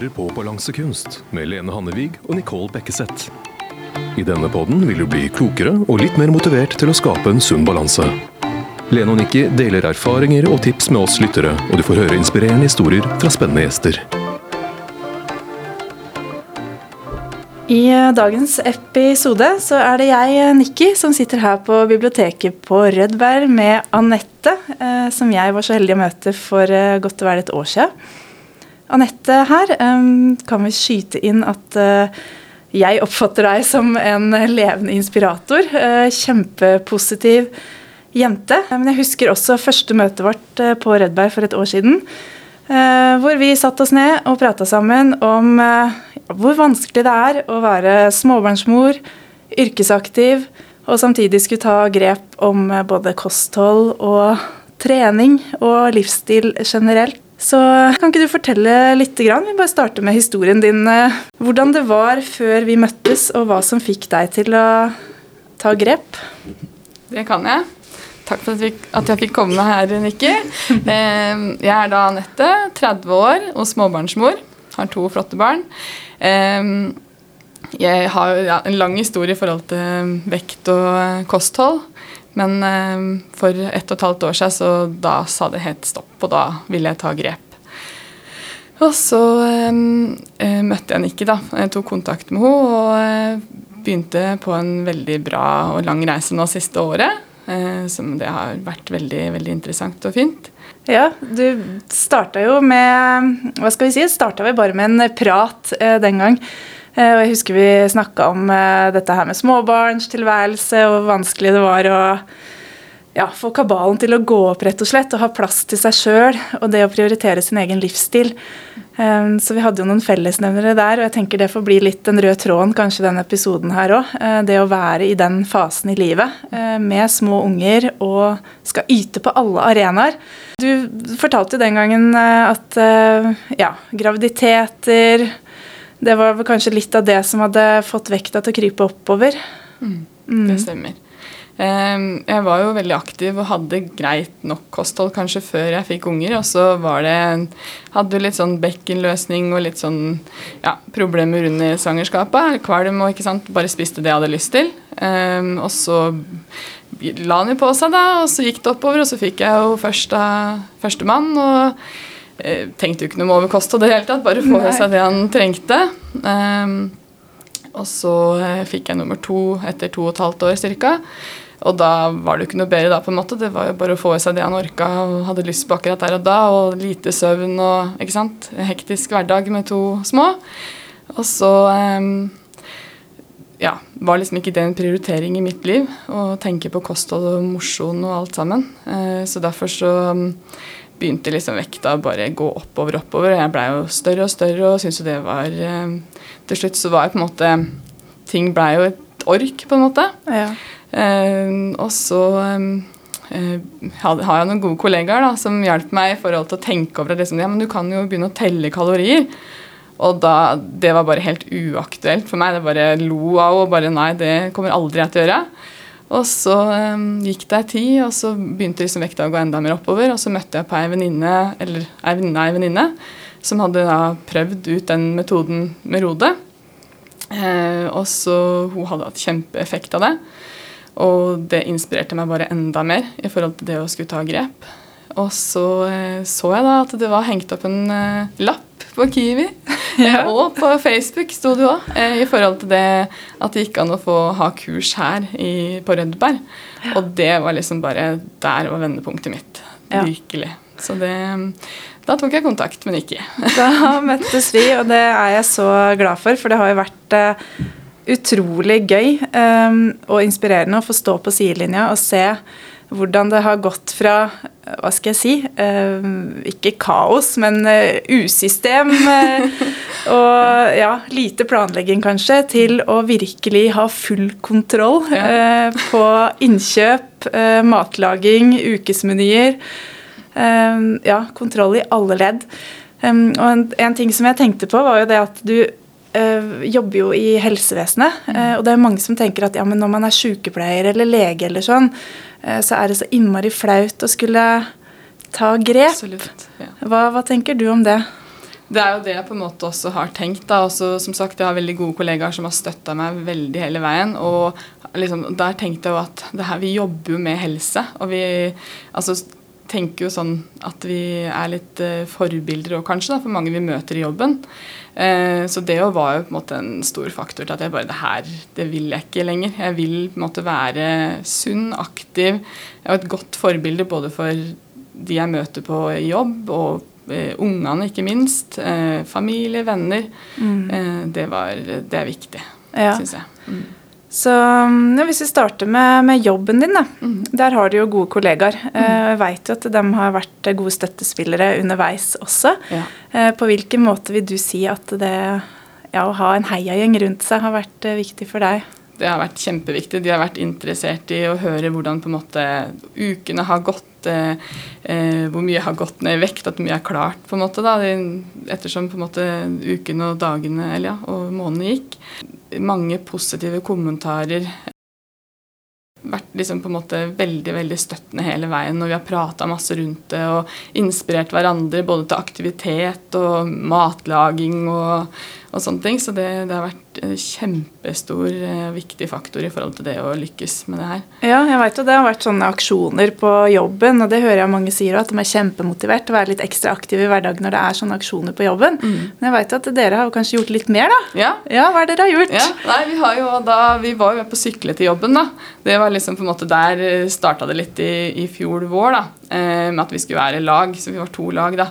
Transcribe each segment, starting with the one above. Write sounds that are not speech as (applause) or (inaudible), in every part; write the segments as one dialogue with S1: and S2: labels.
S1: hører på Balansekunst med Lene Hannevig og Nicole Bekkeseth. I denne poden vil du bli klokere og litt mer motivert til å skape en sunn balanse. Lene og Nikki deler erfaringer og tips med oss lyttere, og du får høre inspirerende historier fra spennende gjester.
S2: I dagens episode så er det jeg, Nikki, som sitter her på biblioteket på Rødberg med Anette, eh, som jeg var så heldig å møte for eh, godt og vel et år siden. Anette her, eh, kan vi skyte inn at jeg oppfatter deg som en levende inspirator. Kjempepositiv jente. Men jeg husker også første møtet vårt på Rødberg for et år siden. Hvor vi satte oss ned og prata sammen om hvor vanskelig det er å være småbarnsmor, yrkesaktiv og samtidig skulle ta grep om både kosthold og trening og livsstil generelt. Så kan ikke du fortelle litt? Vi bare starter med historien din. Hvordan det var før vi møttes, og hva som fikk deg til å ta grep?
S3: Det kan jeg. Takk for at jeg fikk komme her, Nikki. Eh, jeg er da Anette, 30 år og småbarnsmor. Har to flotte barn. Jeg har en lang historie i forhold til vekt og kosthold. Men for ett og et halvt år siden så da sa det helt stopp, og da ville jeg ta grep. Og så eh, møtte jeg Nikki, da. Jeg tok kontakt med henne og eh, begynte på en veldig bra og lang reise nå siste året. Eh, som det har vært veldig, veldig interessant og fint.
S2: Ja, du starta jo med Hva skal vi si? Starta vi bare med en prat eh, den gang. Eh, og jeg husker vi snakka om eh, dette her med småbarnstilværelse og hvor vanskelig det var å ja, få kabalen til å gå opp, rett og slett, og ha plass til seg sjøl og det å prioritere sin egen livsstil. Um, så vi hadde jo noen fellesnevnere der, og jeg tenker det får bli litt den røde tråden kanskje denne episoden her òg. Det å være i den fasen i livet med små unger og skal yte på alle arenaer. Du fortalte jo den gangen at ja, graviditeter Det var vel kanskje litt av det som hadde fått vekta til å krype oppover.
S3: Mm, det mm. stemmer. Ehm, jeg var jo veldig aktiv og hadde greit nok kosthold kanskje før jeg fikk unger. Og så var det Hadde litt sånn bekkenløsning og litt sånn ja, problemer under svangerskapet. Kvalm og ikke sant, bare spiste det jeg hadde lyst til. Um, og så la han jo på seg, da, og så gikk det oppover. Og så fikk jeg jo første, førstemann. Og eh, tenkte jo ikke noe om overkost og det hele tatt, bare få i seg det han trengte. Um, og så eh, fikk jeg nummer to etter to og et halvt år ca. Og da var det jo ikke noe bedre da, på en måte. Det var jo bare å få i seg det han orka og hadde lyst på akkurat der og da. Og lite søvn og ikke sant? hektisk hverdag med to små. Og så um, ja, var liksom ikke det en prioritering i mitt liv å tenke på kosthold og mosjon og alt sammen. Uh, så derfor så begynte liksom vekta bare gå oppover og oppover. Jeg blei jo større og større og syntes jo det var um, Til slutt så var jeg på en måte Ting blei jo et ork, på en måte. Ja. Uh, og så um, har jeg noen gode kollegaer da, som hjalp meg i forhold til å tenke over det. Liksom, ja, men du kan jo begynne å telle kalorier. Og da, Det var bare helt uaktuelt for meg. Det bare lo av og bare Nei, det kommer aldri jeg til å gjøre. Og så um, gikk det ei tid, og så begynte liksom vekta å gå enda mer oppover. Og så møtte jeg på ei venninne eller ei venninne, ei venninne som hadde da prøvd ut den metoden med Rode. Eh, og så Hun hadde hatt kjempeeffekt av det. Og det inspirerte meg bare enda mer i forhold til det å skulle ta grep. Og så eh, så jeg da at det var hengt opp en eh, lapp på Kiwi. Ja. (laughs) og på Facebook sto du òg, eh, i forhold til det at det gikk an å få ha kurs her i, på Rødberg. Ja. Og det var liksom bare Der var vendepunktet mitt. Ja. Virkelig. Så det da tok jeg kontakt men ikke. (laughs)
S2: da møttes vi, og det er jeg så glad for, for det har jo vært utrolig gøy um, og inspirerende å få stå på sidelinja og se hvordan det har gått fra hva skal jeg si eh, Ikke kaos, men eh, usystem. eh, og ja, lite planlegging, kanskje, til å virkelig ha full kontroll ja. på innkjøp, matlaging, ukesmenyer. ja, kontroll i alle ledd. Um, og en, en, ting som jeg tenkte på, var jo det at du jobber jo i helsevesenet, uh, og det er mange som tenker at ja, men når man er sykepleier eller lege, eller sånn, uh, så er det så innmari flaut å skulle ta grep.
S3: Absolutt, ja.
S2: hva, hva, tenker du om det?
S3: Det er jo det jeg på en måte også har tenkt. da, også, som sagt, Jeg har veldig gode kollegaer som har støtta meg veldig hele veien. og liksom, Der tenkte jeg jo at det her, vi jobber jo med helse. og vi altså, tenker jo sånn at vi er litt eh, forbilder og kanskje da, for mange vi møter i jobben. Eh, så det var jo på en måte en stor faktor til at jeg bare Det her det vil jeg ikke lenger. Jeg vil på en måte være sunn, aktiv. Er et godt forbilde både for de jeg møter på jobb, og eh, ungene ikke minst. familie, venner. Mm. det, var, det er viktig, ja. syns jeg. Mm.
S2: Så mm, ja, Hvis vi starter med, med jobben din, da. Mm. Der har du jo gode kollegaer. Mm. Eh, jeg vet jo at de har vært gode støttespillere underveis også. Ja. Eh, på hvilken måte vil du si at det ja, å ha en heiagjeng rundt seg har vært eh, viktig for deg?
S3: Det har vært kjempeviktig. De har vært interessert i å høre hvordan på en måte ukene har gått. Eh, hvor mye har gått ned i vekt, at mye er klart, på en måte da, ettersom på en måte ukene og dagene eller ja, og månedene gikk mange positive kommentarer. Vært liksom på en måte veldig veldig støttende hele veien. Og vi har prata masse rundt det og inspirert hverandre både til aktivitet og matlaging og, og sånne ting. Så det, det har vært en kjempestor, eh, viktig faktor i forhold til det å lykkes med det her.
S2: Ja, jeg vet jo det har vært sånne aksjoner på jobben, og det hører jeg mange sier at de er kjempemotivert til å være litt ekstra aktive i hverdagen når det er sånne aksjoner på jobben. Mm. Men jeg jo at dere har kanskje gjort litt mer, da?
S3: Ja.
S2: ja hva er det dere har gjort?
S3: Ja, nei, vi, har jo da, vi var jo på sykle til jobben, da. Det var liksom på en måte Der eh, starta det litt i, i fjor vår, da. Eh, med at vi skulle være lag. Så vi var to lag, da.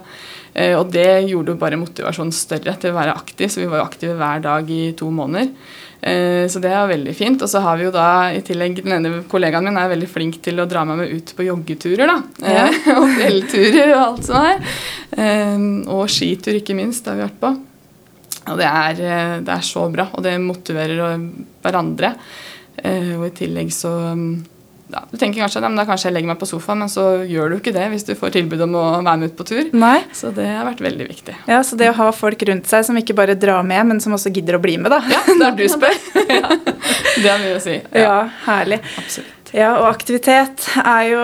S3: Eh, og det gjorde jo bare motivasjonen større til å være aktiv, så vi var jo aktive hver dag i to måneder. Eh, så det er veldig fint. Og så har vi jo da i tillegg Den ene kollegaen min er veldig flink til å dra meg med ut på joggeturer. da. Ja. Eh, (laughs) og fjellturer og alt sånt her. Og skitur, ikke minst, det har vi vært på. Og det er, det er så bra, og det motiverer hverandre. Og i tillegg så ja, du tenker kanskje at kanskje jeg legger meg på sofaen, men så gjør du ikke det hvis du får tilbud om å være med ut på tur.
S2: Nei.
S3: Så det har vært veldig viktig.
S2: Ja, Så det å ha folk rundt seg som ikke bare drar med, men som også gidder å bli med, da,
S3: ja, når du spør. (laughs) ja. Det har mye å si.
S2: Ja, ja herlig.
S3: Absolutt.
S2: Ja, og aktivitet er jo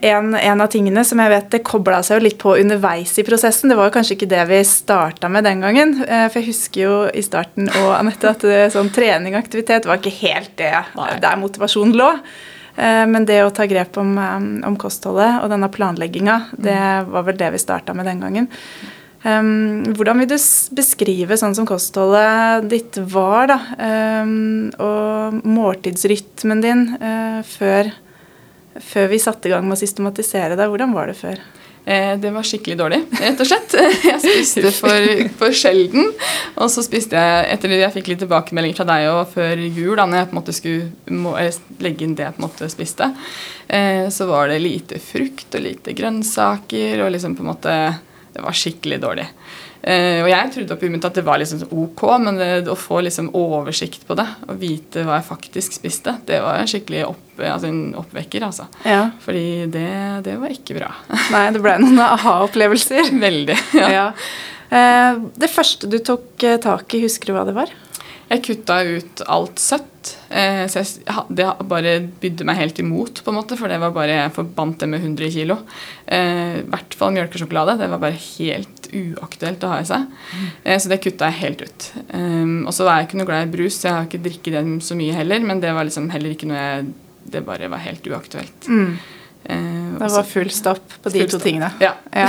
S2: en, en, av tingene som jeg vet det kobla seg jo litt på underveis i prosessen. Det var jo kanskje ikke det vi starta med den gangen. Eh, for jeg husker jo i starten og Anette, at det, sånn trening og aktivitet var ikke helt det Nei. der motivasjonen lå. Eh, men det å ta grep om, eh, om kostholdet og denne planlegginga, det var vel det vi starta med den gangen. Hvordan vil du beskrive sånn som kostholdet ditt var, da? Og måltidsrytmen din uh, før, før vi satte i gang med å systematisere det. Hvordan var det før?
S3: Eh, det var skikkelig dårlig, rett og slett. (laughs) Jeg spiste for, for sjelden. Og så spiste jeg etter at jeg fikk litt tilbakemelding fra deg og før jul, da når jeg på en måte skulle legge inn det jeg på en måte spiste, eh, så var det lite frukt og lite grønnsaker og liksom på en måte Det var skikkelig dårlig. Uh, og jeg trodde oppi mitt at det var liksom ok, men det, å få liksom oversikt på det og vite hva jeg faktisk spiste, det var en skikkelig opp, altså en oppvekker. altså.
S2: Ja.
S3: Fordi det, det, var ikke bra. (laughs)
S2: Nei, det ble noen aha-opplevelser.
S3: Veldig, ja. ja.
S2: Uh, det første du tok eh, tak i, husker du hva det var?
S3: Jeg kutta ut alt søtt. Eh, så jeg, det bare bydde meg helt imot, på en måte, for det var bare, jeg forbandt det med 100 kg. Eh, I hvert fall melkesjokolade. Det var bare helt uaktuelt å ha i seg. Eh, så det kutta jeg helt ut. Um, og så er jeg ikke noe glad i brus, så jeg har ikke drikket den så mye heller. Men det var liksom heller ikke noe jeg Det bare var helt uaktuelt.
S2: Mm. Eh, det var full stopp på de to tingene.
S3: Ja.
S2: ja.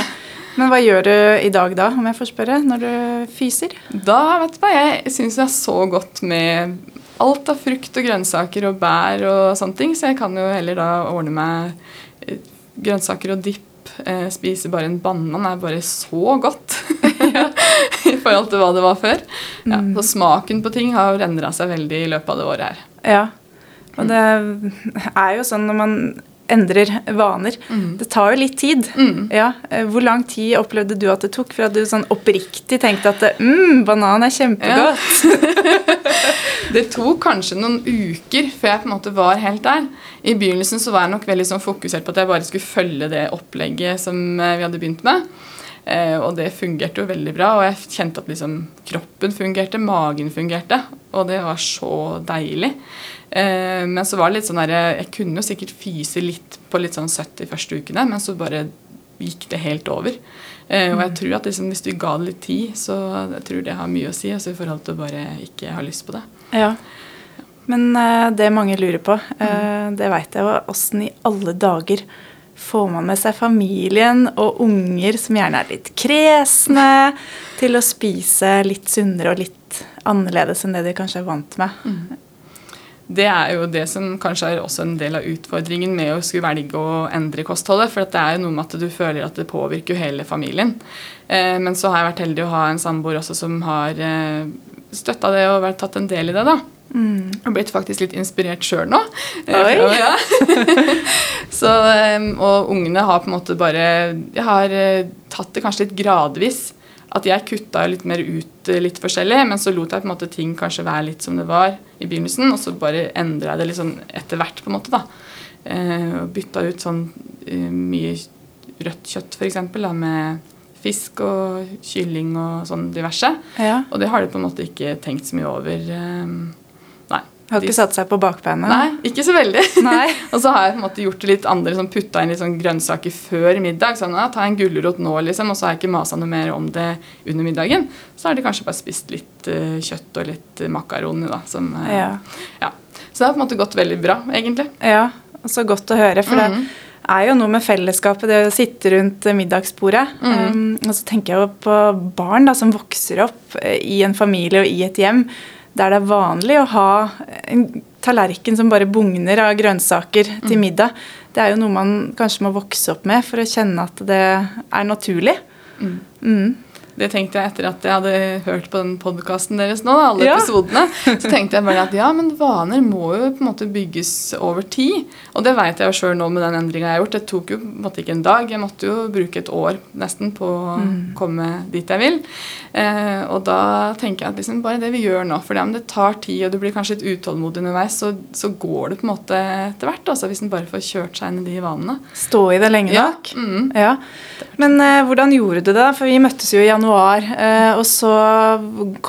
S2: Men hva gjør du i dag da, om jeg får spørre, når du fyser?
S3: Da, vet du hva, jeg syns jeg er så godt med alt av frukt og grønnsaker og bær og sånne ting, så jeg kan jo heller da ordne meg eh, grønnsaker og dipp. Eh, spise bare en banan er bare så godt (laughs) i forhold til hva det var før. Ja, mm. så smaken på ting har endra seg veldig i løpet av det året her.
S2: Ja, og det er jo sånn når man endrer vaner. Mm. Det tar jo litt tid.
S3: Mm.
S2: Ja. Eh, hvor lang tid opplevde du at det tok for at du sånn oppriktig tenkte at mm, banan er kjempegodt?
S3: Ja. (laughs) det tok kanskje noen uker før jeg på en måte var helt der. I begynnelsen så var jeg nok veldig sånn fokusert på at jeg bare skulle følge det opplegget som eh, vi hadde begynt med. Eh, og det fungerte jo veldig bra, og jeg kjente at liksom kroppen fungerte, magen fungerte. Og det var så deilig. Eh, men så var det litt sånn der, jeg kunne jo sikkert fyse litt på litt sånn 70 første ukene, men så bare gikk det helt over. Eh, og jeg tror at liksom, hvis du ga det litt tid, så jeg tror det har mye å si altså, i forhold til å bare ikke ha lyst på det.
S2: Ja. Men eh, det mange lurer på, uh, det veit jeg jo, åssen i alle dager får man med seg familien og unger som gjerne er litt kresne, til å spise litt sunnere og litt annerledes enn det de kanskje er vant med? Mm.
S3: Det er jo det som kanskje er også en del av utfordringen med å skulle velge å endre kostholdet. For det er jo noe med at du føler at det påvirker hele familien. Eh, men så har jeg vært heldig å ha en samboer også som har eh, støtta det og vært tatt en del i det. da. Mm. Og blitt faktisk litt inspirert sjøl nå.
S2: Eh, Oi. Ja. (laughs)
S3: så, eh, og ungene har på en måte bare Jeg har eh, tatt det kanskje litt gradvis at jeg kutta litt mer ut litt forskjellig, men så lot jeg på en måte ting kanskje være litt som det var i begynnelsen, og så bare endra jeg det litt sånn etter hvert, på en måte. da. Eh, og bytta ut sånn uh, mye rødt kjøtt, f.eks., med fisk og kylling og sånn diverse.
S2: Ja.
S3: Og det har de på en måte ikke tenkt så mye over. Eh,
S2: har ikke satt seg på bakbeina?
S3: Nei, ikke så veldig. (laughs) (laughs) og så har jeg på en måte gjort det litt andre, sånn, putta inn litt sånn grønnsaker før middag. sånn, ja, Ta en gulrot nå, liksom, og så har jeg ikke masa noe mer om det under middagen. Så har de kanskje bare spist litt uh, kjøtt og litt uh, makaroni. da, som, uh,
S2: ja.
S3: ja. Så det har på en måte gått veldig bra, egentlig.
S2: Ja, så godt å høre. for mm -hmm. det er jo noe med fellesskapet, det å sitte rundt middagsbordet. Mm. Um, og så tenker jeg jo på barn da, som vokser opp i en familie og i et hjem der det er vanlig å ha en tallerken som bare bugner av grønnsaker til mm. middag. Det er jo noe man kanskje må vokse opp med for å kjenne at det er naturlig.
S3: Mm. Det tenkte jeg etter at jeg hadde hørt på den podkasten deres nå, alle ja. episodene. (laughs) Så tenkte jeg bare at ja, men vaner må jo på en måte bygges over tid. Og det vet jeg jo sjøl nå med den endringa jeg har gjort. Det tok jo på en måte ikke en dag. Jeg måtte jo bruke et år nesten på å mm. komme dit jeg vil. Eh, og da tenker jeg at liksom bare det vi gjør nå, for om det tar tid, og du blir kanskje litt utålmodig underveis, så, så går det på en måte etter hvert. Altså, hvis en bare får kjørt seg inn i de vanene.
S2: Stå i det lenge nok.
S3: Ja. Mm.
S2: ja. Men eh, hvordan gjorde du det? For vi møttes jo i januar januar. Eh, og så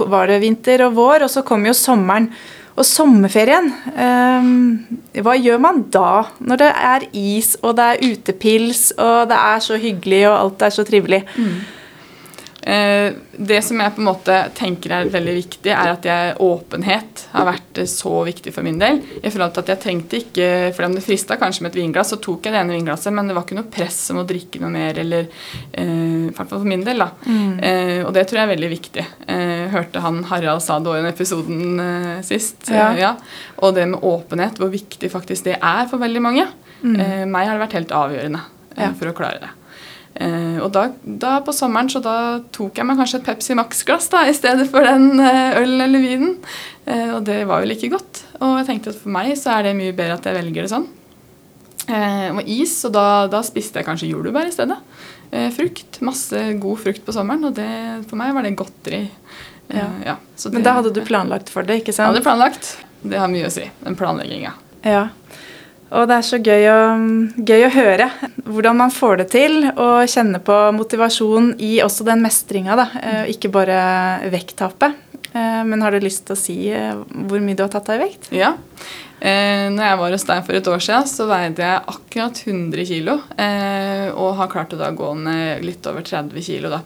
S2: var det vinter og vår, og så kom jo sommeren. Og sommerferien, eh, hva gjør man da? Når det er is, og det er utepils, og det er så hyggelig, og alt er så trivelig. Mm.
S3: Eh, det som jeg på en måte tenker er veldig viktig, er at jeg, åpenhet har vært eh, så viktig for min del. I forhold til at jeg trengte ikke, for om det frista kanskje med et vinglass, så tok jeg det ene vinglasset, men det var ikke noe press om å drikke noe mer, eller eh, hvert fall for min del, da. Mm. Eh, og det tror jeg er veldig viktig. Eh, hørte han Harald sa det òg i den episoden eh, sist. Ja. ja. Og det med åpenhet, hvor viktig faktisk det er for veldig mange. Mm. meg har det vært helt avgjørende ja. for å klare det. Eh, og da, da, på sommeren så da tok jeg meg kanskje et Pepsi Max-glass da, i stedet for den eh, ølen eller vinen. Eh, og det var jo like godt. Og jeg tenkte at for meg så er det mye bedre at jeg velger det sånn. Eh, og is, og da, da, spiste jeg kanskje jordbær i stedet. Eh, frukt. Masse god frukt på sommeren, og det, for meg var det godteri.
S2: Ja. Ja, det, Men da hadde du planlagt for det, ikke sant?
S3: Jeg hadde planlagt. Det har mye å si. Den planlegginga.
S2: Ja. Og det er så gøy å, gøy å, høre hvordan man får det til, og kjenne på motivasjon i også den mestringa. Eh, ikke bare vekttapet. Eh, men har du lyst til å si eh, hvor mye du har tatt av i vekt?
S3: Ja. Eh, når jeg var hos deg for et år siden, så veide jeg akkurat 100 kg. Eh, og har klart å da gå ned litt over 30 kg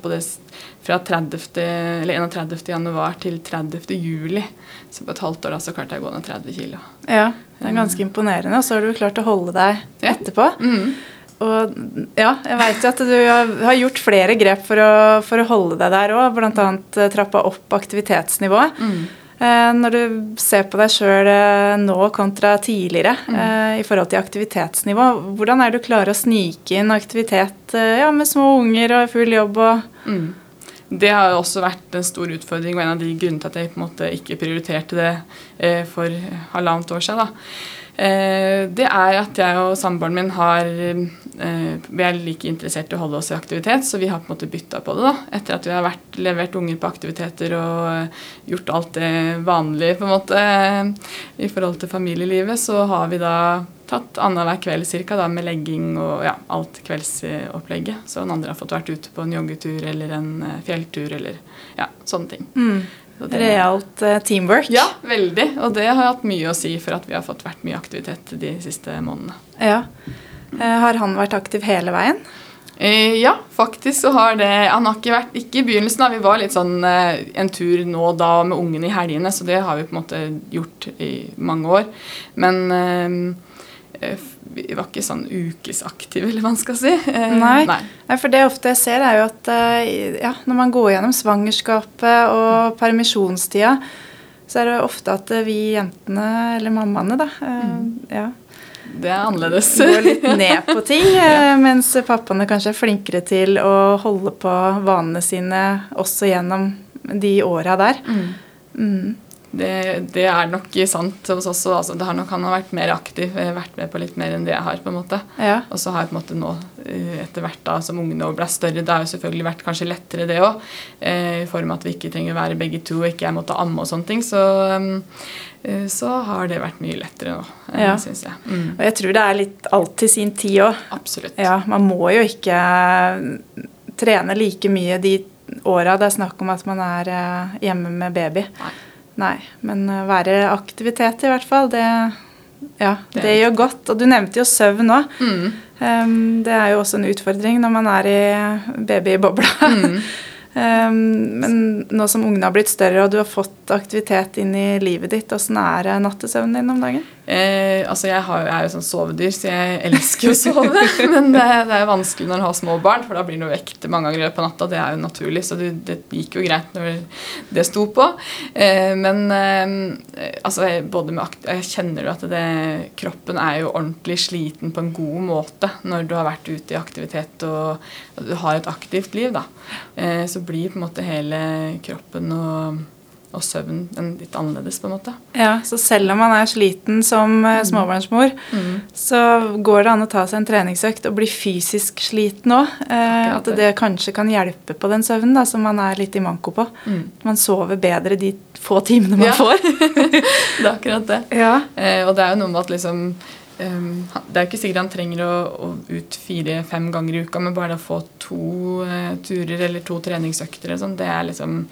S3: fra 30, 31. januar til 30. juli. Så på et halvt år da, så klarte jeg å gå ned 30 kg.
S2: Ja, det er ganske imponerende. Og så har du klart å holde deg etterpå. Ja.
S3: Mm.
S2: Og ja, jeg veit at du har gjort flere grep for å, for å holde deg der òg. Bl.a. Eh, trappa opp aktivitetsnivået. Mm. Eh, når du ser på deg sjøl eh, nå kontra tidligere mm. i forhold til aktivitetsnivå, hvordan er det du klarer å snike inn aktivitet ja, med små unger og full jobb? og
S3: mm. Det har også vært en stor utfordring og en av de grunnene til at jeg på en måte ikke prioriterte det for halvannet år siden. da. Eh, det er at jeg og samboeren min har eh, Vi er like interessert i å holde oss i aktivitet, så vi har på en måte bytta på det. da. Etter at vi har vært, levert unger på aktiviteter og eh, gjort alt det vanlige på en måte i forhold til familielivet, så har vi da tatt annenhver kveld cirka, da, med legging og ja, alt kveldsopplegget. Så den andre har fått vært ute på en joggetur eller en fjelltur eller ja, sånne ting.
S2: Mm. Det, Realt uh, teamwork.
S3: Ja, veldig. Og det har hatt mye å si for at vi har fått vært mye aktivitet de siste månedene.
S2: Ja. Uh, har han vært aktiv hele veien?
S3: Eh, ja, faktisk så har det Han har ikke vært Ikke i begynnelsen, da. Vi var litt sånn eh, en tur nå og da med ungene i helgene, så det har vi på en måte gjort i mange år. Men eh, eh vi var ikke sånn ukesaktive, eller hva man skal si. Eh,
S2: nei. nei. For det ofte jeg ser, er jo at eh, ja, når man går gjennom svangerskapet og permisjonstida, så er det ofte at vi jentene, eller mammaene, da mm. ja,
S3: det er annerledes.
S2: Går litt (laughs) ned på ting, ja. mens pappaene kanskje er flinkere til å holde på vanene sine også gjennom de åra der. Mm.
S3: Mm. Det, det, er nok sant hos oss altså, det har nok, Han har vært mer aktiv, eh, vært med på litt mer enn det jeg har. på en måte. Ja. Og så har jeg på en måte nå, eh, etter hvert da, som ungene ble større Det har jo selvfølgelig vært kanskje lettere, det òg. Eh, I form av at vi ikke trenger å være begge to og ikke jeg måtte amme og sånne ting. Så um, Eh, så har det vært mye lettere nå, eh, ja. syns jeg.
S2: Mm. Og jeg tror det er litt alt til sin tid òg.
S3: Absolutt.
S2: Ja, man må jo ikke trene like mye de åra det er snakk om at man er eh, hjemme med baby. Nei. Nei men være aktivitet i hvert fall, det, ja, det, det gjør godt. Og du nevnte jo søvn òg. Mm. Um, det er jo også en utfordring når man er i babybobla. Mm. Um, (laughs) men nå som ungene har blitt større og du har fått aktivitet inn i livet ditt, åssen er nattesøvnen din om dagen?
S3: Eh, altså jeg, har, jeg, er jo sånn sovedyr, så jeg elsker å sove. (laughs) men det, det, er vanskelig når du har små barn, for da blir du vekket mange ganger av natta. Det er jo naturlig, så det, det, gikk jo greit når det sto på. Eh, men eh, altså, både med jeg kjenner jo at det, kroppen er jo ordentlig sliten på en god måte når du har vært ute i aktivitet og du har et aktivt liv. da. Eh, så blir på en måte hele kroppen og og søvn litt annerledes, på en måte.
S2: Ja, Så selv om man er sliten som eh, mm. småbarnsmor, mm. så går det an å ta seg en treningsøkt og bli fysisk sliten òg. Eh, at det kanskje kan hjelpe på den søvnen da, som man er litt i manko på. Mm. Man sover bedre de få timene man ja. får. (laughs)
S3: det er akkurat det. Ja. Eh, og det er jo noe med at liksom um, det er jo ikke sikkert han trenger å, å ut fire-fem ganger i uka, men bare å få to uh, turer eller to treningsøkter, sånt, det er liksom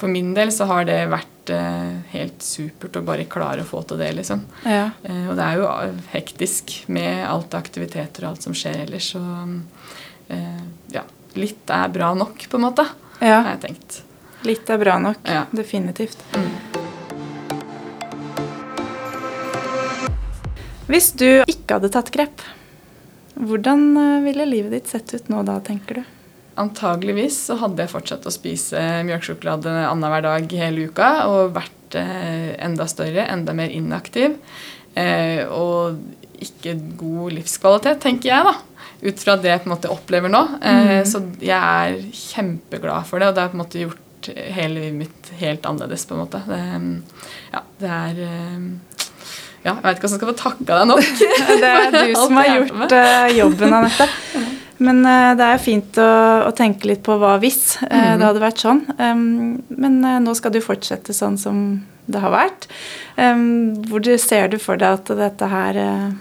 S3: for min del så har det vært eh, helt supert å bare klare å få til det, liksom. Ja. Eh, og det er jo eh, hektisk med alt aktiviteter og alt som skjer ellers, så eh, ja. Litt er bra nok, på en måte, ja. har jeg tenkt.
S2: Litt er bra nok. Ja. Definitivt. Mm. Hvis du ikke hadde tatt grep, hvordan eh, ville livet ditt sett ut nå da, tenker du?
S3: Antageligvis så hadde jeg fortsatt å spise mjølkesjokolade annenhver dag hele uka og vært eh, enda større, enda mer inaktiv. Eh, og ikke god livskvalitet, tenker jeg, da. Ut fra det jeg på en måte opplever nå. Eh, mm. Så jeg er kjempeglad for det, og det har på en måte gjort hele livet mitt helt annerledes, på en måte. Det, ja, det er eh, ja, Jeg vet ikke hvordan jeg skal få takka deg nok. (laughs)
S2: det er du (laughs) som har gjort uh, jobben, Anette. (laughs) Men uh, det er jo fint å, å, tenke litt på hva hvis mm. det hadde vært sånn. Men uh, nå skal du fortsette sånn som det har vært. Hvor du ser du for deg at dette her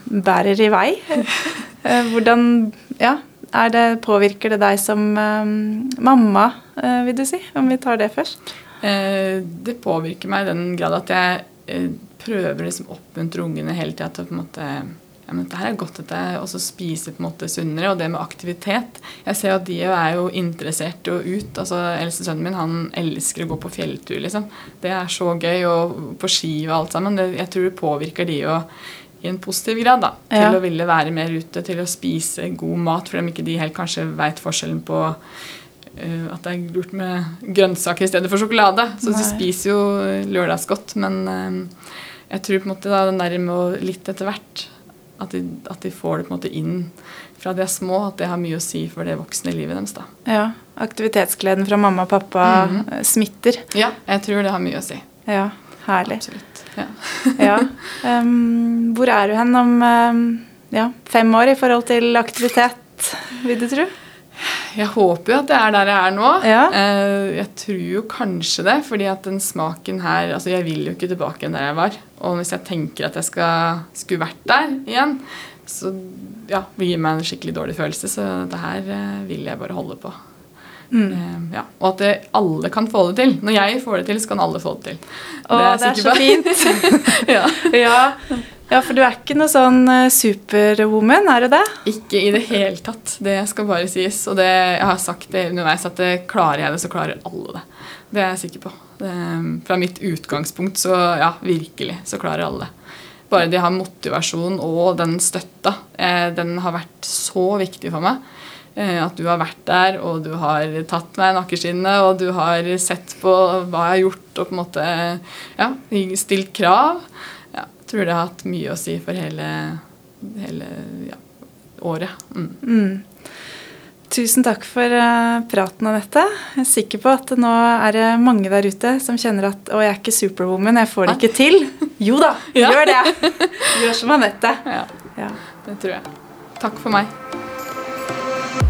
S2: bærer i vei? (laughs) hvordan ja, det, påvirker det deg som mamma, vil du si? Om vi tar det først.
S3: det påvirker meg i den grad at jeg prøver liksom å oppmuntre ungene hele tida til å på en måte ja, men dette er godt at jeg også spiser på en måte sunnere. Og det med aktivitet. Jeg ser at de er jo interessert og ut. altså Eldste sønnen min han elsker å gå på fjelltur. liksom. Det er så gøy. Og på ski og alt sammen. Det, jeg tror det påvirker de jo i en positiv grad. da, Til ja. å ville være mer ute, til å spise god mat. For om ikke de helt kanskje veit forskjellen på uh, at det er lurt med grønnsaker i stedet for sjokolade. Så Nei. de spiser jo lørdagsgodt. Men uh, jeg tror på en måte da, den der med å litt etter hvert at de, at de, får det på en måte inn fra de er små, at det har mye å si for det voksne livet deres. da.
S2: Ja, Aktivitetsgleden fra mamma og pappa mm -hmm. smitter.
S3: Ja, jeg tror det har mye å si.
S2: Ja, Herlig.
S3: Absolutt. Ja. (laughs)
S2: ja. Um, hvor er du hen om um, ja, fem år i forhold til aktivitet, vil du tro?
S3: Jeg håper jo at det er der jeg er nå. Ja. Eh, jeg tror jo kanskje det, fordi at den smaken her altså Jeg vil jo ikke tilbake enn der jeg var. Og hvis jeg tenker at jeg skal, skulle vært der igjen, så ja, det gir meg en skikkelig dårlig følelse. Så det her eh, vil jeg bare holde på. Eh, ja. Og at det, alle kan få det til. Når jeg får det til, så kan alle få det til.
S2: Å, det er, det er så fint. (laughs)
S3: ja.
S2: ja. Ja, for du er ikke noe sånn eh, superwoman, er du det?
S3: Ikke i det hele tatt. Det skal bare sies. Og det, jeg har sagt det underveis at det klarer jeg det, så klarer alle det. Det er jeg sikker på. Det, fra mitt utgangspunkt så ja, virkelig så klarer alle det. Bare de har motivasjon og den støtta. Eh, den har vært så viktig for meg. Eh, at du har vært der, og du har tatt meg i nakkeskinnet, og du har sett på hva jeg har gjort, og på en måte ja, stilt krav tror det har hatt mye å si for hele, hele ja, året. Mm.
S2: Mm. Tusen takk for uh, praten, Anette. Jeg er sikker på at nå er det mange der ute som kjenner at 'Å, jeg er ikke superwoman, jeg får det ikke til'. Jo da, (laughs) ja. gjør det! Gjør som Anette.
S3: Ja, ja, det tror jeg. Takk for meg.